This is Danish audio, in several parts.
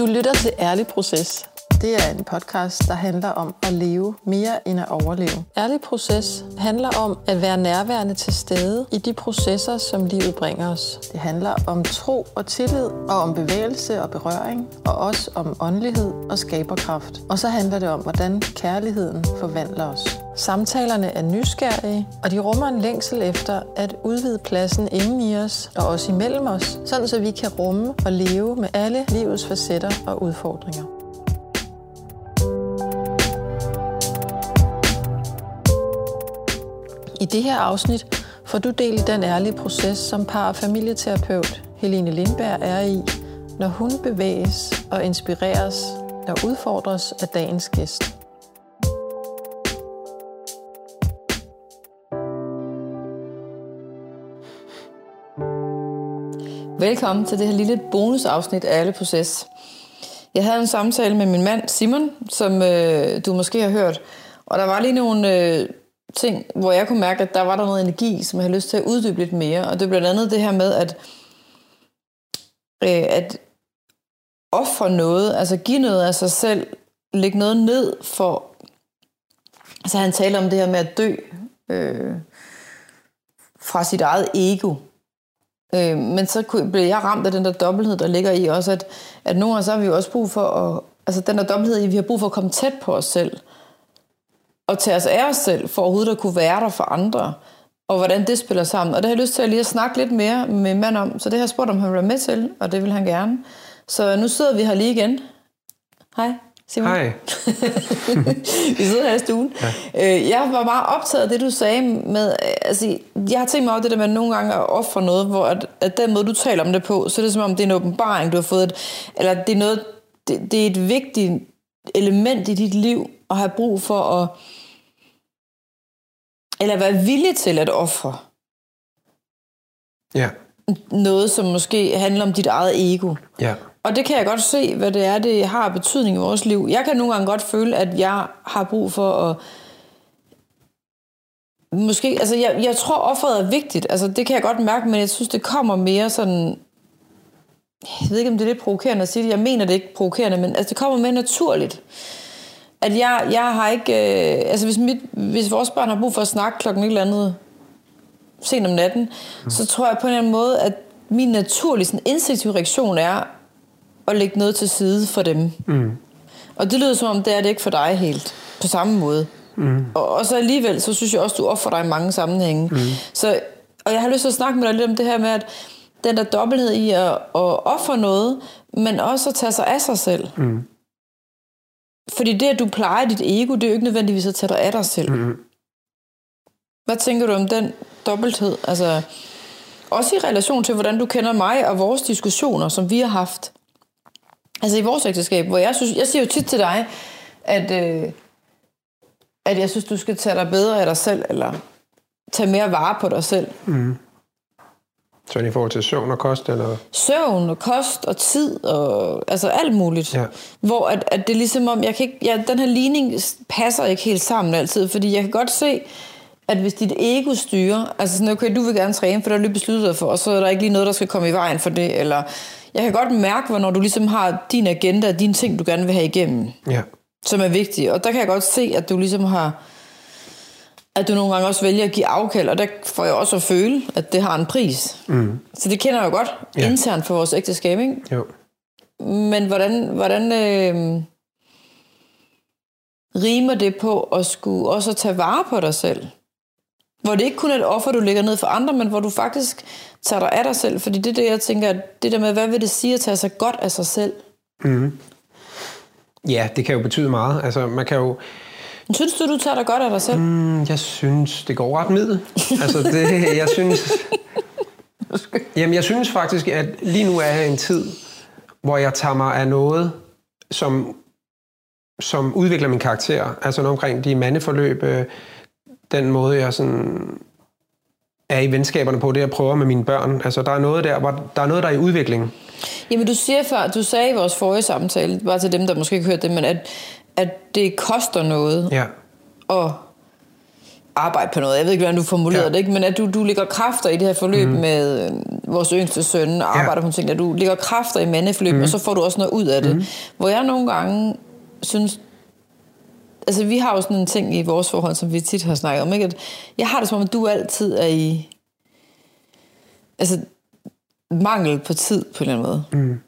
Du lytter til Ærlig Proces. Det er en podcast, der handler om at leve mere end at overleve. Ærlig Proces handler om at være nærværende til stede i de processer, som livet bringer os. Det handler om tro og tillid, og om bevægelse og berøring, og også om åndelighed og skaberkraft. Og så handler det om, hvordan kærligheden forvandler os. Samtalerne er nysgerrige, og de rummer en længsel efter at udvide pladsen inden i os og også imellem os, sådan så vi kan rumme og leve med alle livets facetter og udfordringer. I det her afsnit får du del i den ærlige proces, som par- og familieterapeut Helene Lindberg er i, når hun bevæges og inspireres og udfordres af dagens gæst. Velkommen til det her lille bonusafsnit af Alle Proces. Jeg havde en samtale med min mand Simon, som øh, du måske har hørt, og der var lige nogle øh, ting, hvor jeg kunne mærke, at der var der noget energi, som jeg havde lyst til at uddybe lidt mere. Og det er blandt andet det her med, at, øh, at ofre noget, altså give noget af sig selv, lægge noget ned for... Altså han taler om det her med at dø øh, fra sit eget ego. Øh, men så blev jeg ramt af den der dobbelthed, der ligger i også, at, at nogle gange så har vi jo også brug for at... Altså den der dobbelthed i, at vi har brug for at komme tæt på os selv og tage os af os selv, for overhovedet at kunne være der for andre, og hvordan det spiller sammen. Og det har jeg lyst til at lige at snakke lidt mere med mand om, så det har jeg spurgt, om han vil være med til, og det vil han gerne. Så nu sidder vi her lige igen. Hej. Simon. Hej. vi sidder her i stuen. Ja. Øh, jeg var meget optaget af det, du sagde med, altså, jeg har tænkt mig over det der med nogle gange at ofre noget, hvor at, at den måde, du taler om det på, så er det som om, det er en åbenbaring, du har fået, et, eller det er noget, det, det er et vigtigt element i dit liv, at have brug for at eller være villig til at ofre. Ja. Noget, som måske handler om dit eget ego. Ja. Og det kan jeg godt se, hvad det er, det har betydning i vores liv. Jeg kan nogle gange godt føle, at jeg har brug for at... Måske, altså jeg, jeg tror, offeret er vigtigt. Altså det kan jeg godt mærke, men jeg synes, det kommer mere sådan... Jeg ved ikke, om det er lidt provokerende at sige det. Jeg mener det ikke provokerende, men altså, det kommer mere naturligt at jeg, jeg har ikke... Øh, altså, hvis, mit, hvis vores børn har brug for at snakke klokken et eller andet sent om natten, mm. så tror jeg på en eller anden måde, at min naturlige sådan, instinktive reaktion er at lægge noget til side for dem. Mm. Og det lyder som om, det er det ikke for dig helt. På samme måde. Mm. Og, og så alligevel, så synes jeg også, du offer dig i mange sammenhænge. Mm. Så, og jeg har lyst til at snakke med dig lidt om det her med, at den der dobbelthed i at, at ofre noget, men også at tage sig af sig selv. Mm. Fordi det, at du plejer dit ego, det er jo ikke nødvendigvis at tage dig af dig selv. Mm. Hvad tænker du om den dobbelthed? Altså, også i relation til, hvordan du kender mig og vores diskussioner, som vi har haft. Altså i vores ægteskab, hvor jeg synes, jeg siger jo tit til dig, at, øh, at jeg synes, du skal tage dig bedre af dig selv, eller tage mere vare på dig selv. Mm. Så i forhold til søvn og kost? Eller? Søvn og kost og tid og altså alt muligt. Ja. Hvor at, at det er ligesom om, jeg kan ikke, ja, den her ligning passer ikke helt sammen altid, fordi jeg kan godt se, at hvis dit ego styrer, altså sådan, okay, du vil gerne træne, for der er lige besluttet dig for, og så er der ikke lige noget, der skal komme i vejen for det, eller jeg kan godt mærke, hvornår du ligesom har din agenda dine ting, du gerne vil have igennem, ja. som er vigtige. Og der kan jeg godt se, at du ligesom har at du nogle gange også vælger at give afkald, og der får jeg også at føle, at det har en pris. Mm. Så det kender jeg jo godt ja. internt for vores ægteskab, ikke? Jo. Men hvordan, hvordan øh, rimer det på at skulle også tage vare på dig selv? Hvor det ikke kun er et offer, du lægger ned for andre, men hvor du faktisk tager dig af dig selv. Fordi det er det, jeg tænker, det der med, hvad vil det sige at tage sig godt af sig selv? Mm. Ja, det kan jo betyde meget. Altså, man kan jo Synes du, du tager dig godt af dig selv? Mm, jeg synes, det går ret middel. altså, det, jeg synes... Jamen, jeg synes faktisk, at lige nu er jeg i en tid, hvor jeg tager mig af noget, som, som udvikler min karakter. Altså noget omkring de mandeforløb, øh, den måde, jeg sådan er i venskaberne på, det jeg prøver med mine børn. Altså, der er noget der, hvor der er noget, der er i udvikling. Jamen, du siger før, du sagde i vores forrige samtale, bare til dem, der måske ikke hørte det, men at at det koster noget ja. at arbejde på noget. Jeg ved ikke, hvordan du formulerede ja. det, ikke? men at du, du lægger kræfter i det her forløb mm. med øh, vores yngste søn og arbejder ja. på nogle ting, at du lægger kræfter i mandeforløb, mm. og så får du også noget ud af det. Mm. Hvor jeg nogle gange synes, altså vi har jo sådan en ting i vores forhold, som vi tit har snakket om, ikke? At jeg har det som om, at du altid er i altså mangel på tid på en eller anden måde. Mm.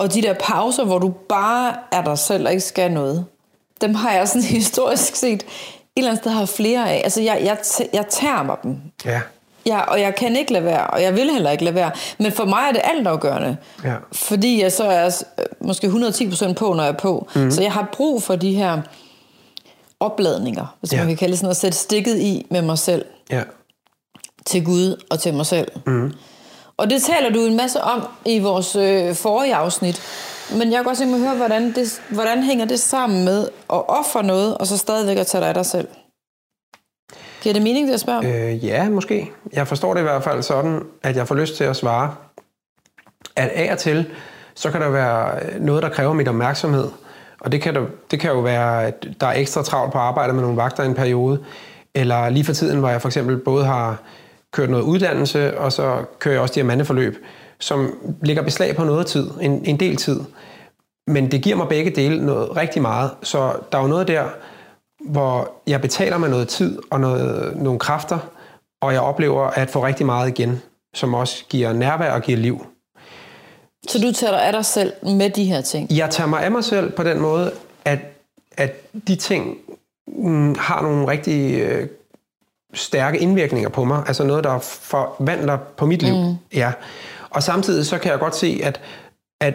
Og de der pauser, hvor du bare er dig selv og ikke skal noget, dem har jeg sådan historisk set et eller andet sted har flere af. Altså jeg, jeg, jeg tager mig dem. Ja. Ja, og jeg kan ikke lade være, og jeg vil heller ikke lade være. Men for mig er det altafgørende. Ja. Fordi jeg så er måske 110% på, når jeg er på. Mm. Så jeg har brug for de her opladninger, hvis ja. man kan kalde det sådan, at sætte stikket i med mig selv. Ja. Til Gud og til mig selv. Mm. Og det taler du en masse om i vores øh, forrige afsnit. Men jeg kan godt tænke mig at høre, hvordan, det, hvordan hænger det sammen med at ofre noget, og så stadigvæk at tage dig af dig selv? Giver det mening, det at spørge? Øh, ja, måske. Jeg forstår det i hvert fald sådan, at jeg får lyst til at svare, at af og til, så kan der være øh, noget, der kræver mit opmærksomhed. Og det kan, der, det kan jo være, at der er ekstra travlt på arbejde med nogle vagter i en periode, eller lige for tiden, hvor jeg for eksempel både har kørt noget uddannelse, og så kører jeg også diamanteforløb, som ligger beslag på noget tid, en, en del tid. Men det giver mig begge dele noget rigtig meget. Så der er jo noget der, hvor jeg betaler med noget tid og noget, nogle kræfter, og jeg oplever at få rigtig meget igen, som også giver nærvær og giver liv. Så du tager dig af dig selv med de her ting? Jeg tager mig af mig selv på den måde, at, at de ting mm, har nogle rigtig øh, stærke indvirkninger på mig. Altså noget, der forvandler på mit liv. Mm. Ja. Og samtidig så kan jeg godt se, at, at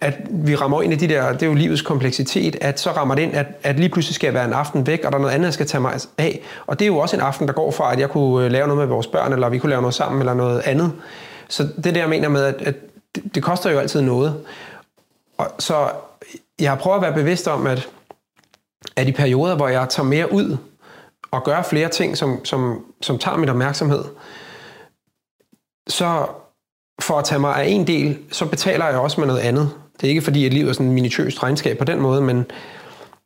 at vi rammer ind i de der, det er jo livets kompleksitet, at så rammer det ind, at, at lige pludselig skal jeg være en aften væk, og der er noget andet, jeg skal tage mig af. Og det er jo også en aften, der går fra, at jeg kunne øh, lave noget med vores børn, eller vi kunne lave noget sammen, eller noget andet. Så det der, jeg mener med, at, at det, det koster jo altid noget. Og så jeg har prøvet at være bevidst om, at, at i perioder, hvor jeg tager mere ud, og gør flere ting, som, som, som tager min opmærksomhed, så for at tage mig af en del, så betaler jeg også med noget andet. Det er ikke fordi, at livet er sådan en minutiøst regnskab på den måde, men,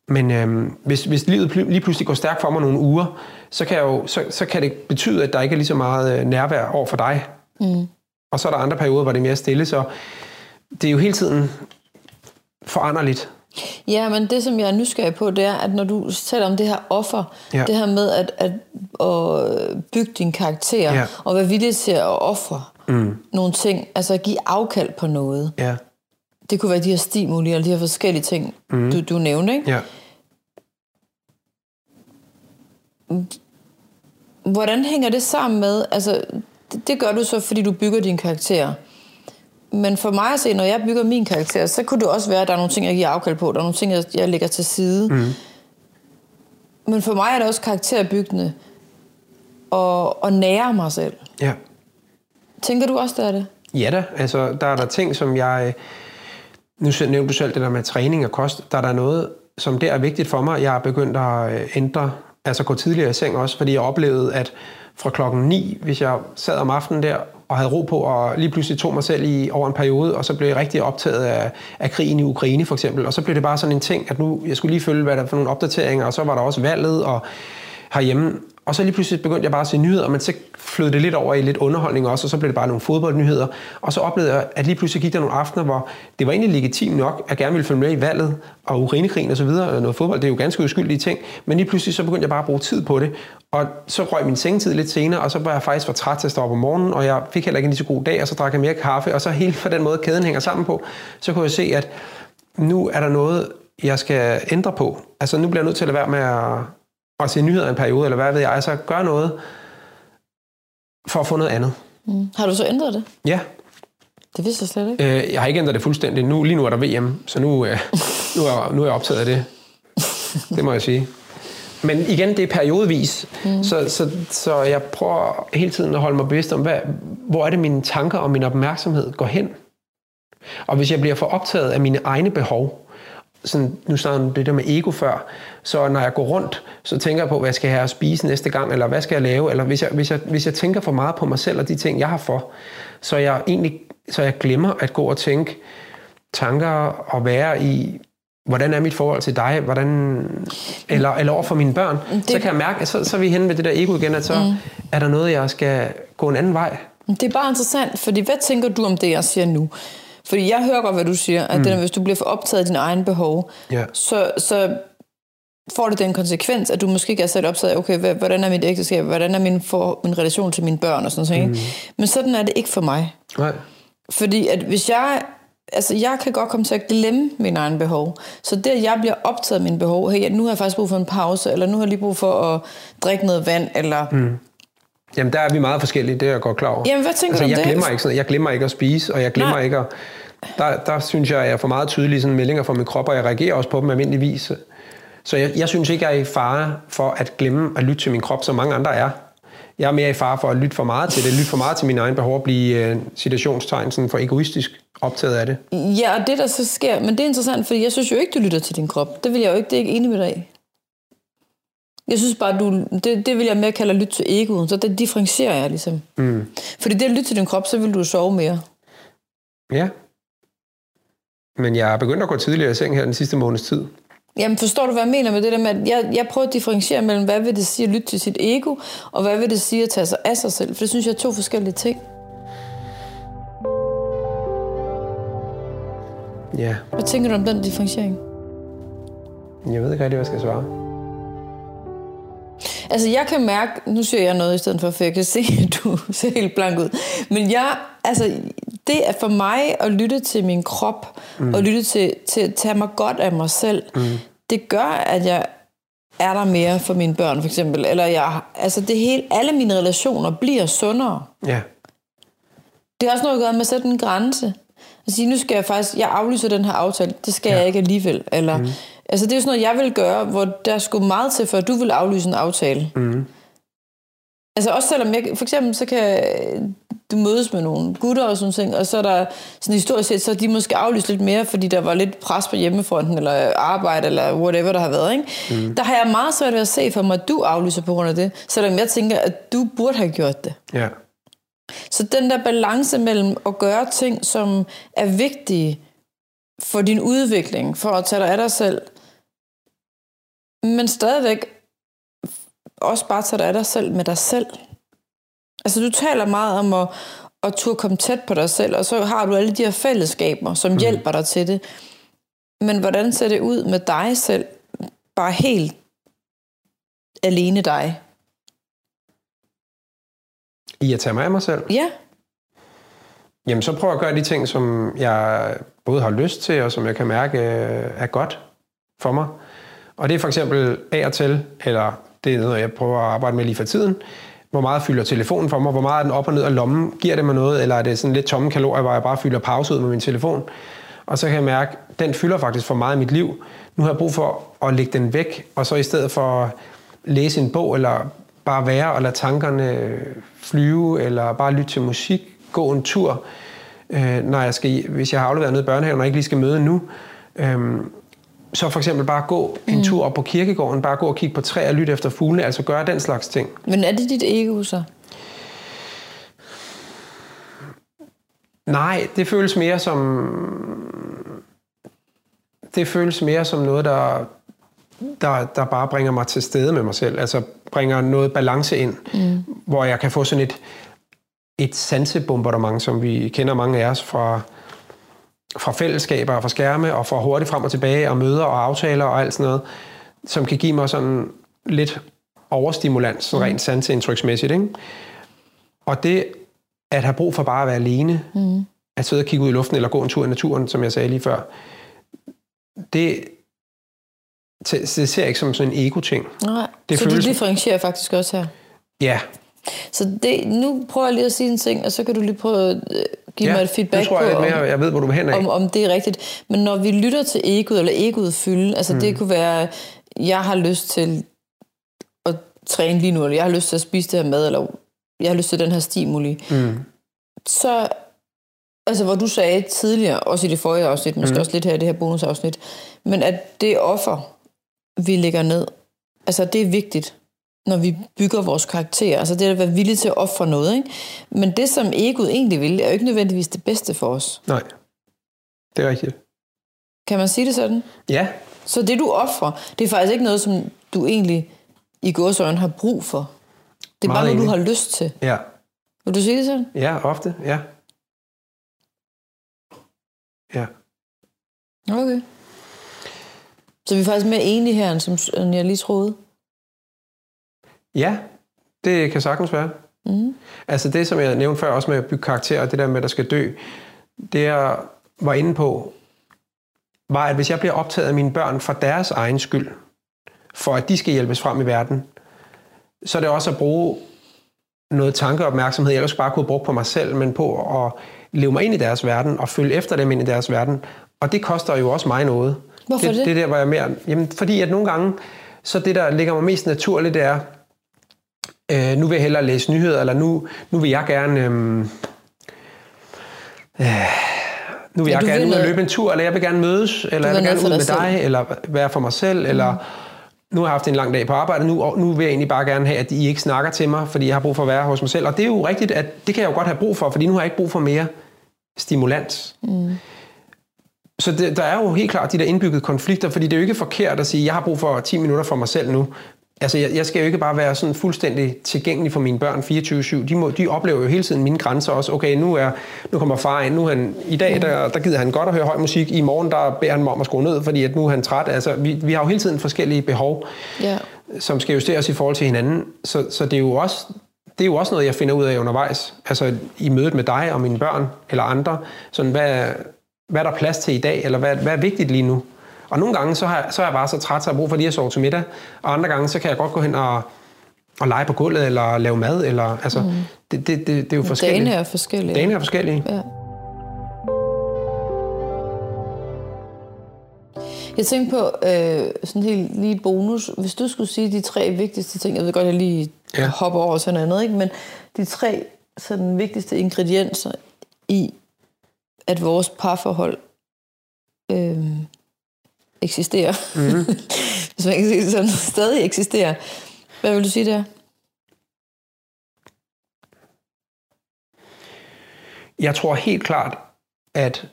men øhm, hvis, hvis livet lige pludselig går stærkt for mig nogle uger, så kan, jeg jo, så, så kan det betyde, at der ikke er lige så meget øh, nærvær over for dig. Mm. Og så er der andre perioder, hvor det er mere stille, så det er jo hele tiden foranderligt. Ja, men det, som jeg er nysgerrig på, det er, at når du taler om det her offer, ja. det her med at, at, at bygge din karakter, ja. og være villig til at ofre, mm. nogle ting, altså at give afkald på noget. Ja. Det kunne være de her stimuli, eller de her forskellige ting, mm. du, du nævnte, ikke? Ja. Hvordan hænger det sammen med, altså det, det gør du så, fordi du bygger din karakter. Men for mig at se, når jeg bygger min karakter, så kunne det også være, at der er nogle ting, jeg giver afkald på, der er nogle ting, jeg, jeg lægger til side. Mm. Men for mig er det også karakterbyggende at, at nære mig selv. Ja. Tænker du også, det er det? Ja da, altså der er der ting, som jeg... Nu nævnte du selv det der med træning og kost. Der er der noget, som det er vigtigt for mig. Jeg er begyndt at øh, ændre, altså gå tidligere i seng også, fordi jeg oplevede, at fra klokken 9, hvis jeg sad om aftenen der og havde ro på, og lige pludselig tog mig selv i over en periode, og så blev jeg rigtig optaget af, af krigen i Ukraine for eksempel, og så blev det bare sådan en ting, at nu, jeg skulle lige følge, hvad der var for nogle opdateringer, og så var der også valget, og herhjemme, og så lige pludselig begyndte jeg bare at se nyheder, men så flød det lidt over i lidt underholdning også, og så blev det bare nogle fodboldnyheder. Og så oplevede jeg, at lige pludselig gik der nogle aftener, hvor det var egentlig legitimt nok, at jeg gerne ville følge med i valget og urinekrigen og så videre, noget fodbold, det er jo ganske uskyldige ting, men lige pludselig så begyndte jeg bare at bruge tid på det, og så røg min sengetid lidt senere, og så var jeg faktisk for træt til at stå op om morgenen, og jeg fik heller ikke en lige så god dag, og så drak jeg mere kaffe, og så helt på den måde kæden hænger sammen på, så kunne jeg se, at nu er der noget, jeg skal ændre på. Altså nu bliver jeg nødt til at lade være med at og se nyheder en periode, eller hvad ved jeg, så gør noget for at få noget andet. Mm. Har du så ændret det? Ja. Det vidste jeg slet ikke. Øh, jeg har ikke ændret det fuldstændig. Nu, lige nu er der VM, så nu, øh, nu, er, nu er jeg optaget af det. Det må jeg sige. Men igen, det er periodevis, mm. så, så, så jeg prøver hele tiden at holde mig bevidst om, hvad, hvor er det mine tanker og min opmærksomhed går hen. Og hvis jeg bliver for optaget af mine egne behov, sådan, nu snakkede det der med ego før, så når jeg går rundt, så tænker jeg på, hvad jeg skal have at spise næste gang, eller hvad skal jeg lave, eller hvis jeg, hvis jeg, hvis jeg tænker for meget på mig selv og de ting, jeg har for, så jeg egentlig så jeg glemmer at gå og tænke tanker og være i, hvordan er mit forhold til dig, hvordan, eller, eller over for mine børn, det, så kan jeg mærke, at så, så er vi henne med det der ego igen, at så mm. er der noget, jeg skal gå en anden vej. Det er bare interessant, fordi hvad tænker du om det, jeg siger nu? Fordi jeg hører godt, hvad du siger, at mm. det, hvis du bliver for optaget af dine egne behov, Ja. så, så får det den konsekvens, at du måske ikke er sat optaget af, okay, hvordan er mit ægteskab, hvordan er min, for, min relation til mine børn og sådan noget. Mm. Men sådan er det ikke for mig. Nej. Fordi at hvis jeg, altså jeg kan godt komme til at glemme mine egne behov. Så det, at jeg bliver optaget af mine behov, hey, nu har jeg faktisk brug for en pause, eller nu har jeg lige brug for at drikke noget vand, eller... Mm. Jamen, der er vi meget forskellige, det er jeg godt klar over. Jamen, hvad tænker altså, du om jeg det? Glemmer ikke sådan, jeg glemmer ikke at spise, og jeg glemmer Nej. ikke at... Der, der synes jeg, at jeg er for meget tydelige sådan meldinger fra min krop, og jeg reagerer også på dem almindeligvis. Så jeg, jeg synes ikke, jeg er i fare for at glemme at lytte til min krop, som mange andre er. Jeg er mere i fare for at lytte for meget til det, lytte for meget til mine egne behov, og blive øh, situationstegn sådan for egoistisk optaget af det. Ja, og det der så sker, men det er interessant, fordi jeg synes jo ikke, du lytter til din krop. Det vil jeg jo ikke, det er ikke enig med dig i. Jeg synes bare, du, det, det vil jeg mere kalde at lytte til egoet, så det differentierer jeg ligesom. Mm. Fordi det at lytte til din krop, så vil du sove mere. Ja. Men jeg er begyndt at gå tidligere i seng her den sidste måneds tid. Jamen forstår du, hvad jeg mener med det der med, at jeg, jeg prøver at differentiere mellem, hvad vil det sige at lytte til sit ego, og hvad vil det sige at tage sig af sig selv, for det synes jeg er to forskellige ting. Ja, Hvad tænker du om den differentiering? jeg ved ikke rigtig, hvad jeg skal svare. Altså jeg kan mærke, nu siger jeg noget i stedet for, for jeg kan se, at du ser helt blank ud. Men jeg, altså det er for mig at lytte til min krop, mm. og lytte til, til at tage mig godt af mig selv, mm. det gør, at jeg er der mere for mine børn for eksempel. Eller jeg, altså det hele, alle mine relationer bliver sundere. Ja, Det har også noget at gøre med at sætte en grænse. At sige, nu skal jeg faktisk, jeg aflyser den her aftale, det skal ja. jeg ikke alligevel. Eller, mm. Altså det er jo sådan noget, jeg vil gøre, hvor der skulle meget til, for du vil aflyse en aftale. Mm. Altså også selvom jeg, for eksempel så kan du mødes med nogle gutter og sådan ting, og så er der sådan historisk set, så er de måske aflyst lidt mere, fordi der var lidt pres på hjemmefronten, eller arbejde, eller whatever der har været. Ikke? Mm. Der har jeg meget svært ved at se for mig, at du aflyser på grund af det, selvom jeg tænker, at du burde have gjort det. ja. Så den der balance mellem at gøre ting, som er vigtige for din udvikling, for at tage dig af dig selv, men stadigvæk også bare tage dig af dig selv med dig selv. Altså du taler meget om at, at turde komme tæt på dig selv, og så har du alle de her fællesskaber, som mm. hjælper dig til det. Men hvordan ser det ud med dig selv? Bare helt alene dig. I at tage mig af mig selv? Ja, Jamen, så prøv at gøre de ting, som jeg både har lyst til, og som jeg kan mærke øh, er godt for mig. Og det er for eksempel af og til, eller det er noget, jeg prøver at arbejde med lige for tiden. Hvor meget fylder telefonen for mig? Hvor meget er den op og ned af lommen? Giver det mig noget? Eller er det sådan lidt tomme kalorier, hvor jeg bare fylder pause ud med min telefon? Og så kan jeg mærke, at den fylder faktisk for meget i mit liv. Nu har jeg brug for at lægge den væk, og så i stedet for at læse en bog, eller bare være og lade tankerne flyve, eller bare lytte til musik, gå en tur, øh, når jeg skal, hvis jeg har afleveret noget i børnehaven, og ikke lige skal møde nu. øh, så for eksempel bare gå en mm. tur op på kirkegården, bare gå og kigge på træer og lytte efter fuglene, altså gøre den slags ting. men er det dit ego så? Nej, det føles mere som det føles mere som noget, der, der, der bare bringer mig til stede med mig selv. Altså bringer noget balance ind, mm. hvor jeg kan få sådan et, et sansebombardement, som vi kender mange af os fra, fra fællesskaber og fra skærme, og fra hurtigt frem og tilbage, og møder og aftaler og alt sådan noget, som kan give mig sådan lidt overstimulans, sådan rent sanseindtryksmæssigt. Ikke? Og det at have brug for bare at være alene, mm. at sidde og kigge ud i luften, eller gå en tur i naturen, som jeg sagde lige før, det, det ser jeg ikke som sådan en ego-ting. Nej, Det så du føles- differentierer faktisk også her. Ja, Så det, nu prøver jeg lige at sige en ting, og så kan du lige prøve at øh, give ja mig et feedback tror jeg på, mere, om, jeg ved, hvor du vil hen af. om, om det er rigtigt. Men når vi lytter til egoet, eller egoet fylde, altså mm. det kunne være, jeg har lyst til at træne lige nu, eller jeg har lyst til at spise det her mad, eller jeg har lyst til den her stimuli. Mm. Så, altså hvor du sagde tidligere, også i det forrige afsnit, måske mm. også lidt her i det her bonusafsnit, men at det offer, vi lægger ned, altså det er vigtigt, når vi bygger vores karakter. Altså det er at være villige til at ofre noget. Ikke? Men det, som egoet egentlig vil, er jo ikke nødvendigvis det bedste for os. Nej, det er rigtigt. Kan man sige det sådan? Ja, Så det, du offrer, det er faktisk ikke noget, som du egentlig i gåsøjne har brug for. Det er bare Meget noget, du har lyst til. ja, Vil du sige det sådan? ja, ofte, ja. Ja. Okay. Så vi er faktisk mere enige her, end, som, end jeg lige troede. Ja, det kan sagtens være. Mm. Altså det, som jeg nævnte før, også med at bygge karakter, og det der med, at der skal dø, det jeg var inde på, var, at hvis jeg bliver optaget af mine børn for deres egen skyld, for at de skal hjælpes frem i verden, så er det også at bruge noget tankeopmærksomhed, jeg ellers bare kunne brugt på mig selv, men på at leve mig ind i deres verden og følge efter dem ind i deres verden. Og det koster jo også mig noget. Hvorfor det? Det er der, hvor jeg er mere... Jamen, fordi at nogle gange, så det, der ligger mig mest naturligt, det er, øh, nu vil jeg hellere læse nyheder, eller nu, nu vil jeg gerne... Øh, øh, nu vil Ja, jeg gerne vil ud og løbe en tur, eller jeg vil gerne mødes, eller jeg vil gerne ud med dig dig, eller være for mig selv, eller nu har jeg haft en lang dag på arbejde, nu, og nu vil jeg egentlig bare gerne have, at I ikke snakker til mig, fordi jeg har brug for at være hos mig selv. Og det er jo rigtigt, at det kan jeg jo godt have brug for, fordi nu har jeg ikke brug for mere stimulans. Mm. Så det, der er jo helt klart de der indbyggede konflikter, fordi det er jo ikke forkert at sige, jeg har brug for 10 minutter for mig selv nu. Altså, jeg, jeg skal jo ikke bare være sådan fuldstændig tilgængelig for mine børn 24-7. De, må, de oplever jo hele tiden mine grænser også. Okay, nu, er, nu kommer far ind. Nu han, I dag der, der gider han godt at høre høj musik. I morgen der beder han mig om at skrue ned, fordi at nu er han træt. Altså, vi, vi har jo hele tiden forskellige behov, Ja. som skal justeres i forhold til hinanden. Så, så det, er jo også, det er jo også noget, jeg finder ud af undervejs. Altså i mødet med dig og mine børn eller andre. Sådan, hvad, hvad er der plads til i dag? Eller hvad, hvad er vigtigt lige nu? Og nogle gange, så, har, så er jeg bare så træt, så jeg har brug for lige at sove til middag. Og andre gange, så kan jeg godt gå hen og, og lege på gulvet, eller lave mad. Eller, altså, mm. det, det, det, det er jo forskelligt. Dagene er forskellige. Dagene er forskellige. Ja. Jeg tænkte på øh, sådan helt lige bonus. Hvis du skulle sige de tre vigtigste ting, jeg ved godt, jeg lige Ja. ja. hopper over sådan noget andet, ikke? men de tre sådan vigtigste ingredienser i, at vores parforhold øh, eksisterer. Mm. Hvis man kan sige det sådan, stadig eksisterer. Hvad vil du sige der? Jeg tror helt klart, at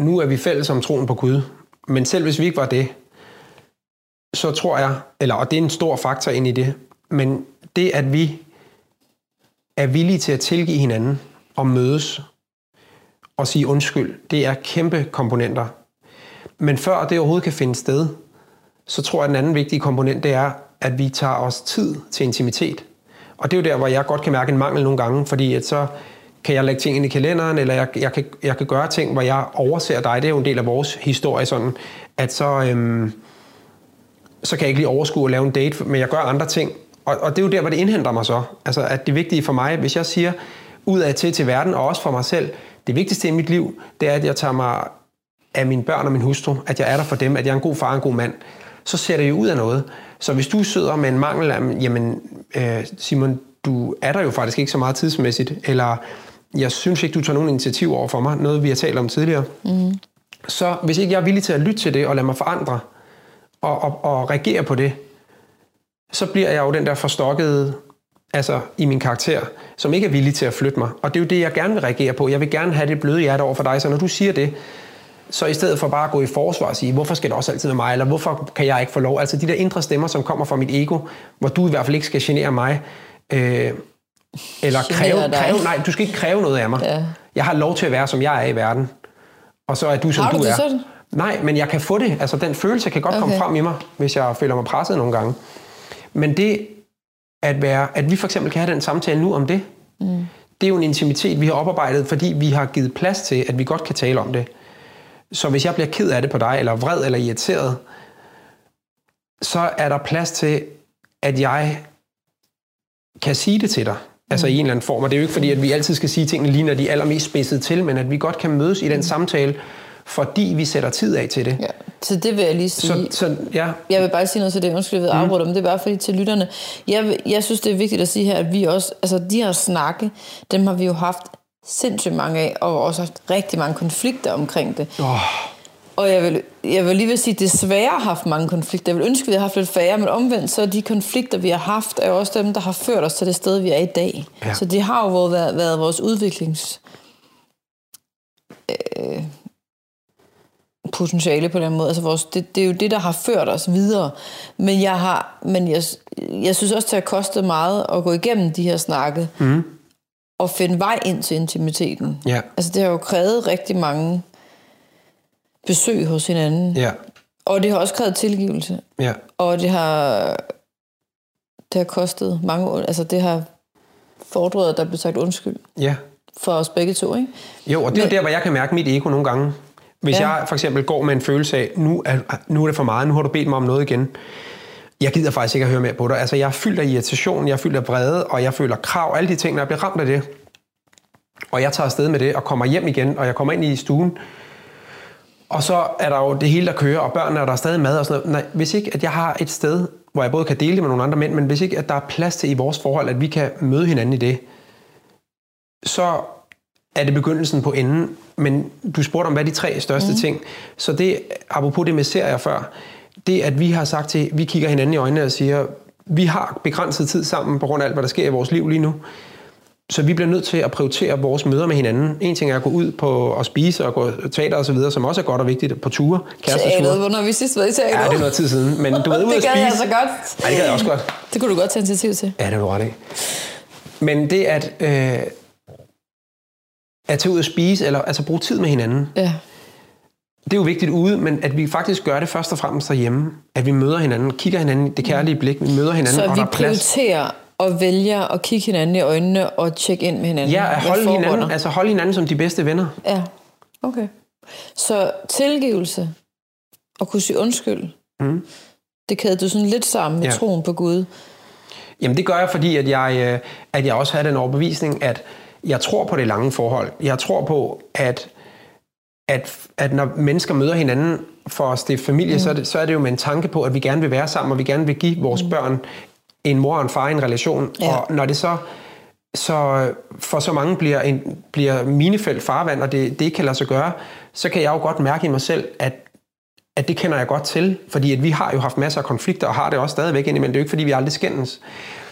nu er vi fælles om troen på Gud. Men selv hvis vi ikke var det, så tror jeg, eller og det er en stor faktor ind i det, men det, at vi er villige til at tilgive hinanden og mødes og sige undskyld, det er kæmpe komponenter. Men før det overhovedet kan finde sted, så tror jeg, at den anden vigtige komponent, det er, at vi tager os tid til intimitet. Og det er jo der, hvor jeg godt kan mærke en mangel nogle gange, fordi at så kan jeg lægge ting ind i kalenderen, eller jeg, jeg, kan, jeg kan gøre ting, hvor jeg overser dig. Det er jo en del af vores historie, sådan, at så, øhm, så kan jeg ikke lige overskue at lave en date, men jeg gør andre ting. Og, og det er jo der, hvor det indhenter mig så. Altså, at det vigtige for mig, hvis jeg siger ud af til til verden, og også for mig selv, det vigtigste i mit liv, det er, at jeg tager mig af mine børn og min hustru, at jeg er der for dem, at jeg er en god far og en god mand, så ser det jo ud af noget. Så hvis du sidder med en mangel af, jamen øh, Simon, du er der jo faktisk ikke så meget tidsmæssigt, eller jeg synes ikke, du tager nogen initiativ over for mig, noget vi har talt om tidligere, mm. så hvis ikke jeg er villig til at lytte til det og lade mig forandre, og, og, og reagere på det, så bliver jeg jo den der forstokkede altså i min karakter, som ikke er villig til at flytte mig. Og det er jo det, jeg gerne vil reagere på. Jeg vil gerne have det bløde hjerte over for dig, så når du siger det, så i stedet for bare at gå i forsvar og sige, hvorfor skal det også altid være mig, eller hvorfor kan jeg ikke få lov? Altså de der indre stemmer, som kommer fra mit ego, hvor du i hvert fald ikke skal genere mig, øh, eller kræve, kræve, nej, du skal ikke kræve noget af mig. Ja. Jeg har lov til at være, som jeg er i verden. Og så er du, som Har du du det er. sådan? Nej, men jeg kan få det. Altså, den følelse kan godt okay. komme frem i mig, hvis jeg føler mig presset nogle gange. Men det at være, at vi for eksempel kan have den samtale nu om det, mm. det er jo en intimitet, vi har oparbejdet, fordi vi har givet plads til, at vi godt kan tale om det. Så hvis jeg bliver ked af det på dig, eller vred eller irriteret, så er der plads til, at jeg kan sige det til dig. Altså i en eller anden form. Og det er jo ikke fordi, at vi altid skal sige tingene lige, når de er allermest spidset til, men at vi godt kan mødes i den samtale, fordi vi sætter tid af til det. Ja. Så det vil jeg lige sige. Så, så ja, Jeg vil bare sige noget til det, undskyld, jeg ved afbryde, men det er bare fordi til lytterne. Jeg, jeg synes, det er vigtigt at sige her, at vi også, altså de her snakke, dem har vi jo haft sindssygt mange af, og også haft rigtig mange konflikter omkring det. åh, Og jeg vil, jeg vil lige vil sige, at desværre har haft mange konflikter. Jeg vil ønske, at vi havde haft lidt færre, men omvendt, så er de konflikter, vi har haft, er jo også dem, der har ført os til det sted, vi er i dag. Ja. Så det har jo været, været vores udviklings... Øh, potentiale på den måde. Altså vores, det, det er jo det, der har ført os videre. Men jeg, har, men jeg, jeg synes også, det har kostet meget at gå igennem de her snakke. Mm. Og finde vej ind til intimiteten. Ja. Altså det har jo krævet rigtig mange besøg hos hinanden. Ja. Og det har også krævet tilgivelse. Ja. Og det har, det har kostet mange... Altså det har fordret, at der blev sagt undskyld Ja. for os begge to, ikke? Jo, og det er jo der, hvor jeg kan mærke mit ego nogle gange. Hvis ja. jeg for eksempel går med en følelse af, nu er, nu er det for meget, nu har du bedt mig om noget igen. Jeg gider faktisk ikke at høre mere på dig. Altså, jeg er fyldt af irritation, jeg er fyldt af vrede, og jeg føler krav, alle de ting, når jeg bliver ramt af det. Og jeg tager afsted med det, og kommer hjem igen, og jeg kommer ind i stuen, og så er der jo det hele, der kører, og børnene er der stadig mad og sådan noget. Nej, hvis ikke, at jeg har et sted, hvor jeg både kan dele det med nogle andre mænd, men hvis ikke, at der er plads til i vores forhold, at vi kan møde hinanden i det, så er det begyndelsen på enden. Men du spurgte om, hvad er de tre største mm. ting. Så det, apropos det med serier før, det at vi har sagt til, vi kigger hinanden i øjnene og siger, vi har begrænset tid sammen på grund af alt, hvad der sker i vores liv lige nu. Så vi bliver nødt til at prioritere vores møder med hinanden. En ting er at gå ud på at spise og gå teater og så videre, som også er godt og vigtigt på ture, Teateret, hvornår vi sidst været i teater? Ja, det er noget tid siden, men du ved, ude det at gad jeg spise. så godt. Nej, det gad jeg også godt. Det kunne du godt tage initiativ til. Ja, det er du ret i. Men det at, øh, at tage ud og spise, eller altså bruge tid med hinanden, Ja. Det er jo vigtigt ude, men at vi faktisk gør det først og fremmest derhjemme. At vi møder hinanden, kigger hinanden i det kærlige blik, vi møder hinanden, Så og vi der er plads. prioriterer og vælger at kigge hinanden i øjnene og tjekke ind med hinanden. Ja, at holde hinanden, altså holde hinanden som de bedste venner. Ja, okay. Så tilgivelse og kunne sige undskyld, Mm. det kæder du sådan lidt sammen med Ja. troen på Gud. Jamen det gør jeg, fordi at jeg, øh, at jeg også har den overbevisning, at jeg tror på det lange forhold. Jeg tror på, at, at, at når mennesker møder hinanden for at stifte familie, mm. så, er det, så er det jo med en tanke på, at vi gerne vil være sammen, og vi gerne vil give vores mm. børn en mor og en far i en relation. Ja. Og når det så, så for så mange bliver, en, bliver minefelt farvand, og det, det ikke kan lade sig gøre, så kan jeg jo godt mærke i mig selv, at at det kender jeg godt til, fordi at vi har jo haft masser af konflikter, og har det også stadigvæk indimellem. Det er jo ikke, fordi vi aldrig skændes.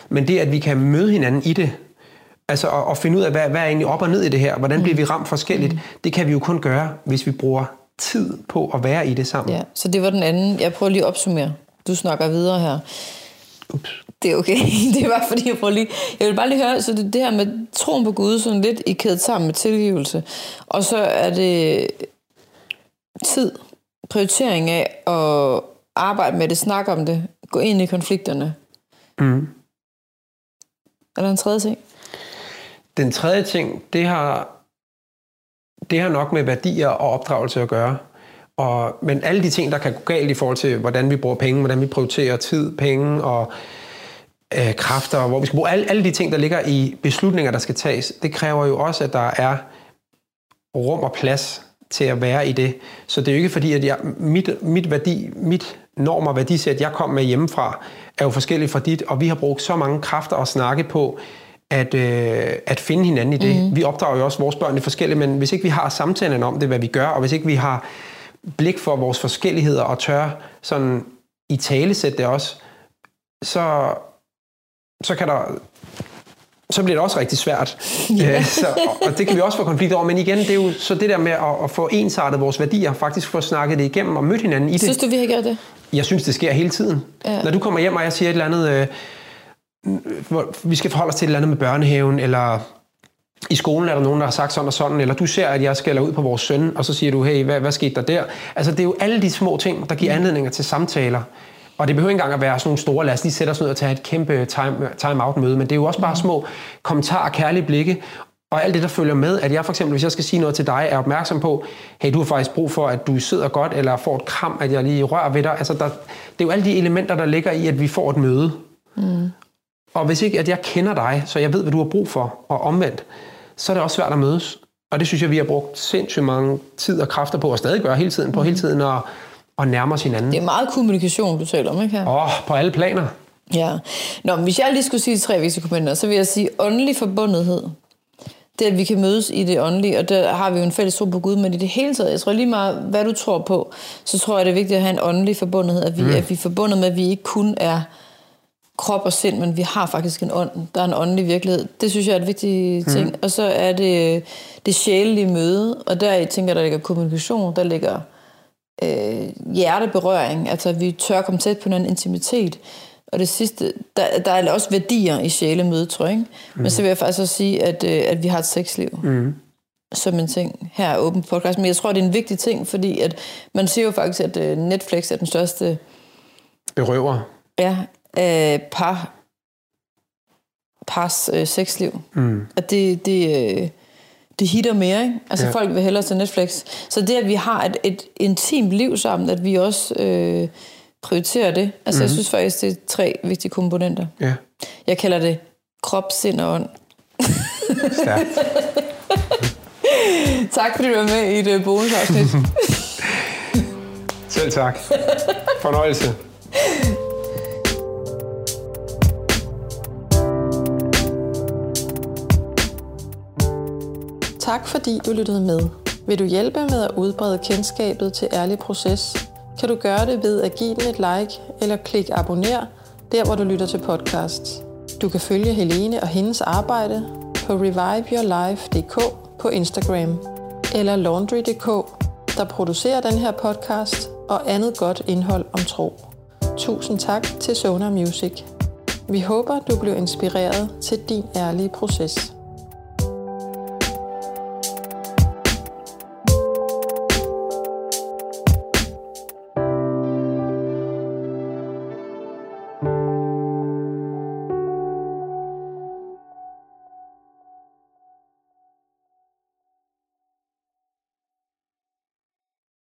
Men det, at vi kan møde hinanden i det, altså og, og finde ud af, hvad, hvad er egentlig op og ned i det her, hvordan bliver vi ramt forskelligt, det kan vi jo kun gøre, hvis vi bruger tid på at være i det sammen. Ja, så det var den anden. Jeg prøver lige at opsummere. Du snakker videre her. Ups. Det er okay. Det var fordi, jeg prøver lige... Jeg vil bare lige høre, så det, det her med troen på Gud, sådan lidt i kædet sammen med tilgivelse. Og så er det tid, prioritering af at arbejde med det, snakke om det, gå ind i konflikterne. Mm. Er der en tredje ting? Den tredje ting, det har, det har nok med værdier og opdragelse at gøre. Og, men alle de ting, der kan gå galt i forhold til, hvordan vi bruger penge, hvordan vi prioriterer tid, penge og øh, kræfter, hvor vi skal bruge alle, alle de ting, der ligger i beslutninger, der skal tages, det kræver jo også, at der er rum og plads til at være i det. Så det er jo ikke fordi, at jeg, mit, mit, værdi, mit norm og værdisæt, jeg kom med hjemmefra, er jo forskelligt fra dit, og vi har brugt så mange kræfter at snakke på, at, øh, at finde hinanden i det. Mm. Vi opdrager jo også vores børn i forskellige, men hvis ikke vi har samtalen om det, hvad vi gør, og hvis ikke vi har blik for vores forskelligheder og tør sådan i tale sætte det også, så, så kan der så bliver det også rigtig svært. Yeah. så, og, og det kan vi også få konflikt over. Men igen, det er jo så det der med at, at få ensartet vores værdier, faktisk få snakket det igennem og mødt hinanden i det. Synes du, vi har gjort det? Jeg synes, det sker hele tiden. Ja. Når du kommer hjem, og jeg siger et eller andet, øh, hvor vi skal forholde os til et eller andet med børnehaven, eller i skolen er der nogen, der har sagt sådan og sådan, eller du ser, at jeg skælder ud på vores søn, og så siger du, hey, hvad, hvad skete der der? Altså, det er jo alle de små ting, der giver anledninger til samtaler. Og det behøver ikke engang at være sådan nogle store, lad os lige sætte os ned og tage et kæmpe time, time-out-møde, men det er jo også bare små kommentarer, kærlige blikke, og alt det, der følger med, at jeg for eksempel, hvis jeg skal sige noget til dig, er opmærksom på, hey, du har faktisk brug for, at du sidder godt, eller får et kram, at jeg lige rører ved dig. Altså, der, det er jo alle de elementer, der ligger i, at vi får et møde. Og hvis ikke, at jeg kender dig, så jeg ved, hvad du har brug for, og omvendt, så er det også svært at mødes. Og det synes jeg, vi har brugt sindssygt mange tid og kræfter på, og stadig gør hele tiden, på hele tiden at, at nærme os hinanden. Det er meget kommunikation, du taler om, ikke her? Åh, oh, på alle planer. Ja. Nå, men hvis jeg lige skulle sige tre vigtige komponenter, så vil jeg sige åndelig forbundethed. Det, at vi kan mødes i det åndelige, og der har vi jo en fælles tro på Gud, men i det hele taget, jeg tror lige meget, hvad du tror på, så tror jeg, det er vigtigt at have en åndelig forbundethed, at vi, mm. at vi er forbundet med, at vi ikke kun er krop og sind, men vi har faktisk en ånd. Der er en åndelig virkelighed. Det synes jeg er et vigtigt ting. Mm. Og så er det det sjælelige møde, og der tænker jeg, der ligger kommunikation, der ligger hjerteberøring, altså vi tør komme tæt på en intimitet. Og det sidste, der, der er også værdier i sjælemødet, tror jeg. Ikke? Mm. Men så vil jeg faktisk også sige, at, øh, at vi har et sexliv. Mm. Som en ting her åben podcast. Men jeg tror, det er en vigtig ting, fordi at man siger jo faktisk, at øh, Netflix er den største... Berøver. Ja, øh, par, pars øh, sexliv. Mm. At det, det, øh, det hitter mere, ikke? Altså ja. folk vil hellere til Netflix. Så det, at vi har et, et intimt liv sammen, at vi også øh, prioriterer det. Altså mm-hmm. jeg mhm. synes faktisk, det er tre vigtige komponenter. Ja. Jeg kalder det krop, sind og ånd. Stærkt. tak fordi du var med i et øh, bonusafsnit. Selv tak. Fornøjelse. Tak fordi du lyttede med. Vil du hjælpe med at udbrede kendskabet til Ærlig Proces, kan du gøre det ved at give den et like eller klik abonner der, hvor du lytter til podcasts. Du kan følge Helene og hendes arbejde på reviveyourlife.dk på Instagram eller laundry.dk, der producerer den her podcast og andet godt indhold om tro. Tusind tak til Sonar Music. Vi håber, du blev inspireret til din ærlige proces.